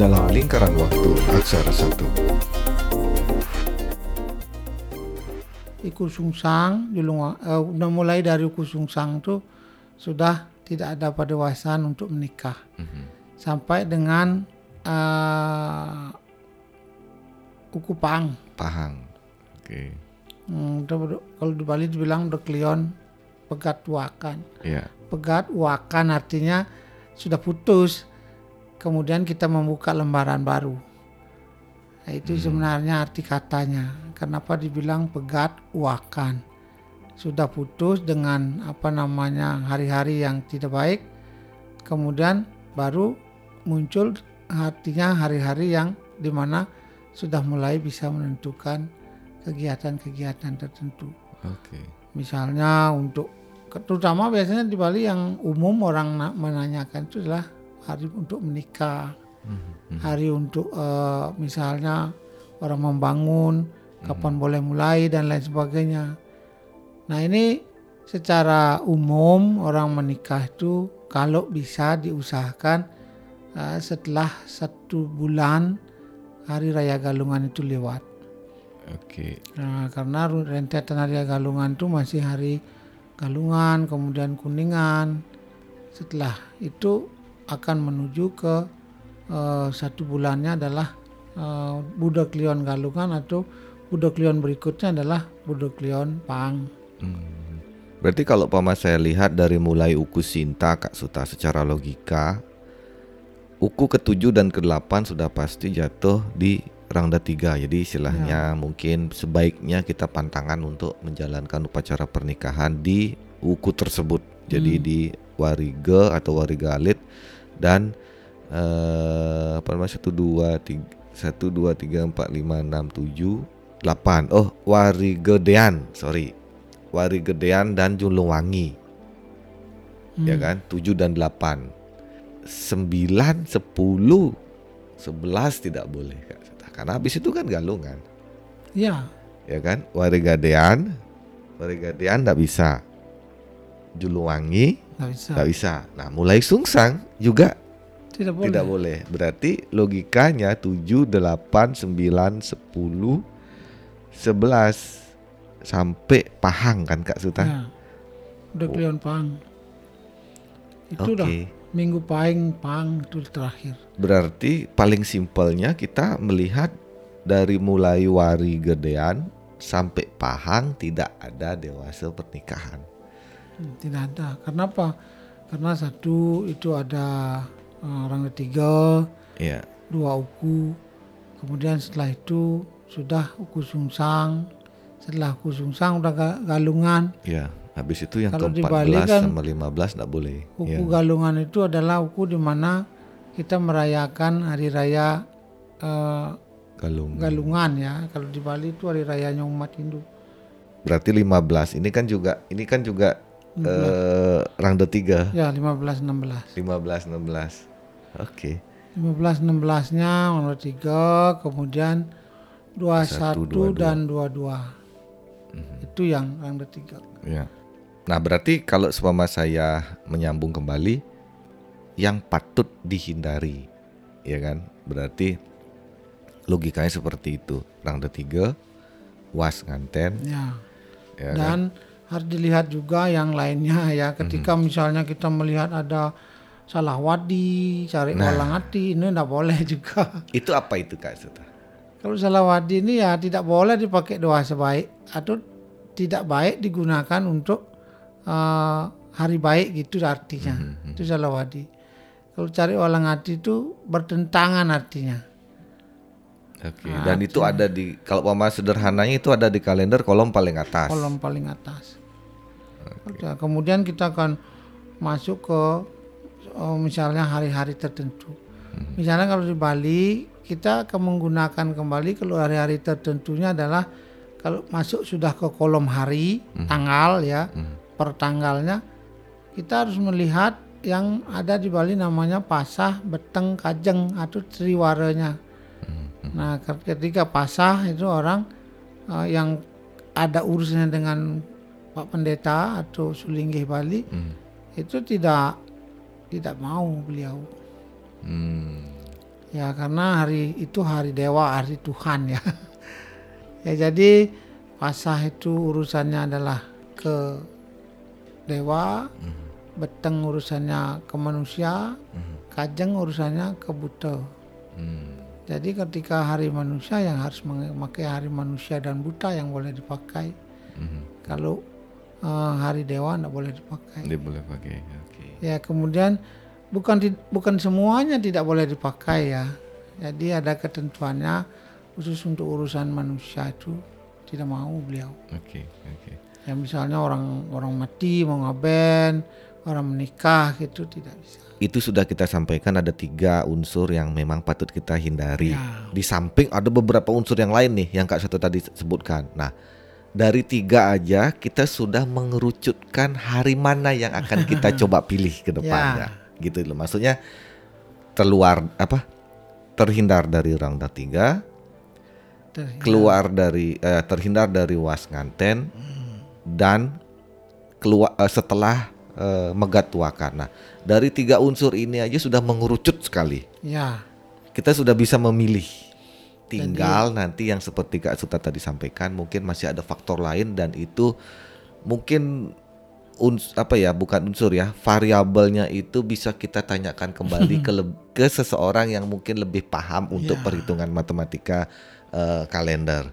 dalam lingkaran waktu aksara satu. Iku sungsang julung uh, udah mulai dari iku sungsang tuh sudah tidak ada pedewasan untuk menikah Mhm. sampai dengan uh, uku pang. Pahang. Oke. Hmm, itu ber- kalau di Bali dibilang beklion pegat wakan. Ya. Pegat wakan artinya sudah putus. Kemudian kita membuka lembaran baru. Nah, itu sebenarnya arti katanya. Kenapa dibilang pegat wakan? Sudah putus dengan apa namanya hari-hari yang tidak baik. Kemudian baru muncul artinya hari-hari yang di mana sudah mulai bisa menentukan kegiatan-kegiatan tertentu. Oke. Misalnya untuk terutama biasanya di Bali yang umum orang na- menanyakan itu adalah hari untuk menikah, Mhm. hari untuk eh, misalnya orang membangun, kapan boleh mulai dan lain sebagainya. Nah ini secara umum orang menikah itu kalau bisa diusahakan eh, setelah satu bulan hari raya Galungan itu lewat. Oke. Nah, karena rentetan hari Galungan itu masih hari Galungan, kemudian Kuningan. Setelah itu akan menuju ke eh, satu bulannya adalah eh, Budak Lion Galungan atau Budak Lion berikutnya adalah Budak Lion Pang. Hmm. Berarti kalau pama saya lihat dari mulai uku Sinta Kak Suta secara logika uku ke-7 dan ke-8 sudah pasti jatuh di rangda 3. Jadi istilahnya mungkin sebaiknya kita pantangan untuk menjalankan upacara pernikahan di uku tersebut. Jadi Hmm. di Warige atau Warigalit dan eh apa namanya 1 2 3 1 2 3 4 5 6 7 8. Oh, Warigedean, sorry. Warigedean dan Julungwangi, ya Hmm. kan? 7 dan 8. 9, 10, 11 tidak boleh. Karena habis itu kan galungan, Ya, ya kan? Warigadean, Warigadean tidak bisa. Julungwangi nggak bisa. tidak bisa. Nah, mulai sungsang juga Tidak boleh. tidak boleh. Berarti logikanya 7, 8, 9, 10, 11 sampai Pahang kan Kak Suta? Ya. Budak Lion Pang. Itu Oke. dah minggu paling Pang itu terakhir. Berarti paling simpelnya kita melihat dari mulai wari gedean sampai Pahang tidak ada dewasa pernikahan. Hmm, Tidak ada. Kenapa? Karena satu itu ada eh, orang ketiga, Iya. dua uku. Kemudian setelah itu sudah uku sungsang. Setelah uku sungsang udah ga- galungan. Iya. Habis itu yang Kalau ke-14 Bali kan sama 15 tidak boleh. Uku Iya. galungan itu adalah uku di mana kita merayakan hari raya eh, Galung. galungan ya. Kalau di Bali itu hari rayanya umat Hindu. Berarti 15. Ini kan juga ini kan juga eh rangda 3. Ya 15 16. 15 16. Oke. 15 16-nya nomor 3, kemudian 21 22. dan 22. Itu yang yang ketiga. Ya. Nah, berarti kalau seumpama saya menyambung kembali yang patut dihindari, ya kan? Berarti logikanya seperti itu. Rangda 3 was nganten, Ya. ya kan? Harus dilihat juga yang lainnya ya. Ketika misalnya kita melihat ada salah wadi, cari Nah. olang hati, ini tidak boleh juga. Itu apa itu Kak Suta? Kalau salah wadi ini ya tidak boleh dipakai doa sebaik atau tidak baik digunakan untuk eh, hari baik gitu artinya. Itu salah wadi. Kalau cari olang hati itu bertentangan artinya. Oke. Dan itu ada di kalau pama sederhananya itu ada di kalender kolom paling atas. kolom paling atas. Udah, kemudian kita akan masuk ke oh, misalnya hari-hari tertentu. Misalnya kalau di Bali kita akan menggunakan kembali kalau hari-hari tertentunya adalah kalau masuk sudah ke kolom hari tanggal ya per tanggalnya kita harus melihat yang ada di Bali namanya pasah, beteng, kajeng atau triwaranya. Nah, ketika pasah itu orang eh, yang ada urusannya dengan Pak Pendeta atau Sulinggih Bali itu tidak tidak mau beliau. Hmm. Ya karena hari itu hari dewa, hari Tuhan ya. ya jadi pasah itu urusannya adalah ke dewa, beteng urusannya ke manusia, kajeng urusannya ke buta. Hmm. Jadi ketika hari manusia yang harus memakai hari manusia dan buta yang boleh dipakai. Mhm. Kalau eh, hari dewa tidak boleh dipakai. Dia boleh pakai. Oke. Ya kemudian bukan bukan semuanya tidak boleh dipakai ya. Jadi ada ketentuannya khusus untuk urusan manusia itu tidak mau beliau. Oke. Oke. Ya misalnya orang orang mati mau ngaben, orang menikah gitu tidak bisa. Itu sudah kita sampaikan ada tiga unsur yang memang patut kita hindari. Ya. Di samping ada beberapa unsur yang lain nih yang Kak Satu tadi sebutkan. Nah, dari tiga aja kita sudah mengerucutkan hari mana yang akan kita coba pilih ke depannya. Gitu loh. Maksudnya terluar apa? Terhindar dari rangda tiga, Terhindar. keluar dari eh, terhindar dari was nganten dan keluar eh, setelah eh, megat. Nah, dari tiga unsur ini aja sudah mengerucut sekali. Ya, Kita sudah bisa memilih. Tinggal nanti yang seperti Kak Suta tadi sampaikan mungkin masih ada faktor lain dan itu mungkin uns apa ya bukan unsur ya variabelnya itu bisa kita tanyakan kembali ke ke seseorang yang mungkin lebih paham untuk Ya. perhitungan matematika eh, kalender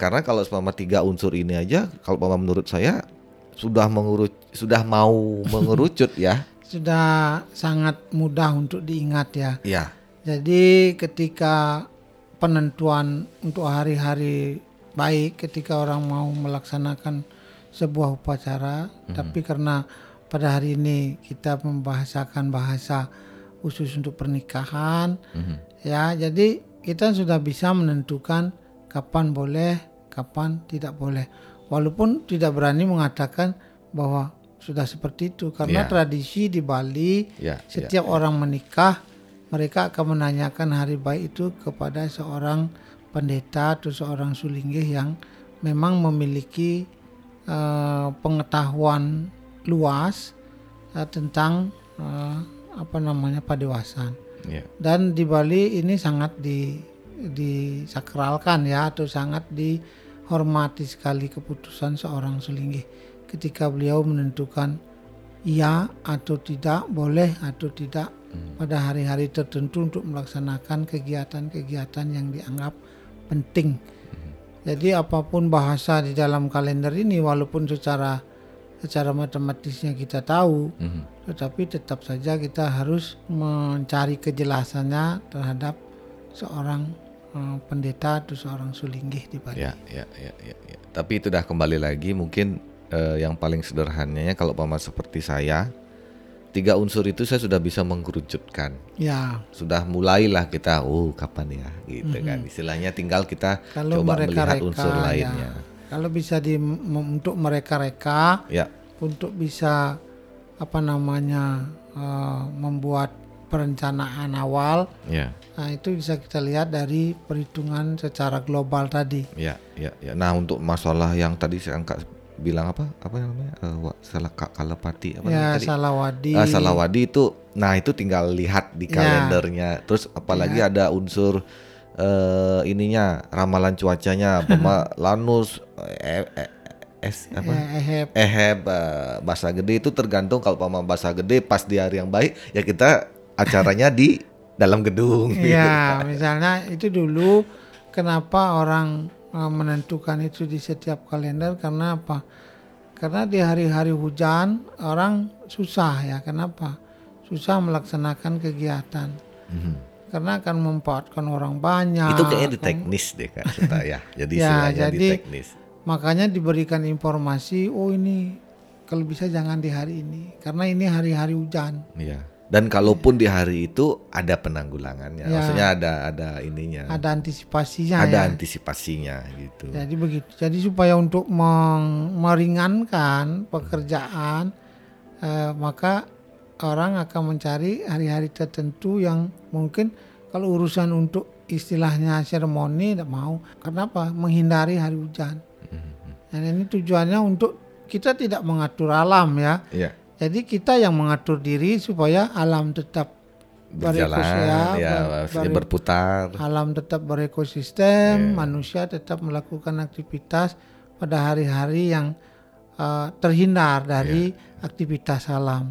karena kalau selama tiga unsur ini aja kalau Mama menurut saya sudah mengurut sudah mau mengerucut ya sudah sangat mudah untuk diingat ya. ya Jadi ketika penentuan untuk hari-hari baik ketika orang mau melaksanakan sebuah upacara, tapi karena pada hari ini kita membahasakan bahasa khusus untuk pernikahan, Mhm. ya jadi kita sudah bisa menentukan kapan boleh, kapan tidak boleh. Walaupun tidak berani mengatakan bahwa sudah seperti itu karena Ya. tradisi di Bali ya ya. setiap orang menikah, mereka akan menanyakan hari baik itu kepada seorang pendeta atau seorang sulinggih yang memang memiliki eh, pengetahuan luas eh, tentang eh, apa namanya padewasan. ya. Dan di Bali ini sangat di disakralkan ya atau sangat dihormati sekali keputusan seorang sulinggih ketika beliau menentukan iya atau tidak, boleh atau tidak pada hari-hari tertentu untuk melaksanakan kegiatan-kegiatan yang dianggap penting. Jadi apa pun bahasa di dalam kalender ini walaupun secara secara matematisnya kita tahu, Mhm. tetapi tetap saja kita harus mencari kejelasannya terhadap seorang eh, pendeta atau seorang sulinggih di Bali. Ya, ya, ya, ya, ya. Tapi itu dah kembali lagi mungkin eh, yang paling sederhananya kalau pama seperti saya, tiga unsur itu saya sudah bisa mengkerucutkan. Ya, Sudah mulailah kita, oh kapan ya, gitu kan. Istilahnya tinggal kita kalau coba mereka melihat reka, unsur lainnya. ya, kalau bisa di untuk mereka reka, Ya, untuk bisa apa namanya eh, membuat perencanaan awal, ya, nah itu bisa kita lihat dari perhitungan secara global tadi. ya, ya, ya. Nah untuk masalah yang tadi saya angkat bilang apa, apa namanya, Eh, wa- salah kak kalepati apa ya, tadi? Salawadi. Ah, Salawadi itu, nah itu tinggal lihat di Ya. kalendernya. Terus apalagi ada unsur eh ininya ramalan cuacanya, pema Lanus, eh, eh, es apa? Ya, eheb. Eheb, eh, Basa Gede itu tergantung kalau pama Basa Gede pas di hari yang baik ya kita acaranya di dalam gedung. gitu. Iya, misalnya itu dulu kenapa orang eh, menentukan itu di setiap kalender karena apa? Karena di hari-hari hujan orang susah ya. Kenapa? Susah melaksanakan kegiatan. Mhm. Karena akan memanfaatkan orang banyak. Itu kayaknya di teknis deh Kak Suta ya. Jadi Ya, istilahnya di jadi teknis. Makanya diberikan informasi, oh ini kalau bisa jangan di hari ini karena ini hari-hari hujan. Iya. Dan kalaupun di hari itu ada penanggulangannya, Ya. maksudnya ada ada ininya. Ada antisipasinya ada ya. antisipasinya gitu. Jadi begitu. Jadi supaya untuk meng- meringankan pekerjaan, eh, maka orang akan mencari hari-hari tertentu yang mungkin kalau urusan untuk istilahnya seremoni tidak mau. Kenapa? Menghindari hari hujan. Dan ini tujuannya untuk kita tidak mengatur alam ya. Iya. Jadi kita yang mengatur diri supaya alam tetap berjalan, berekos- ya, ber- ber- berputar. alam tetap berekosistem, Iya. manusia tetap melakukan aktivitas pada hari-hari yang uh, terhindar dari Iya. aktivitas alam.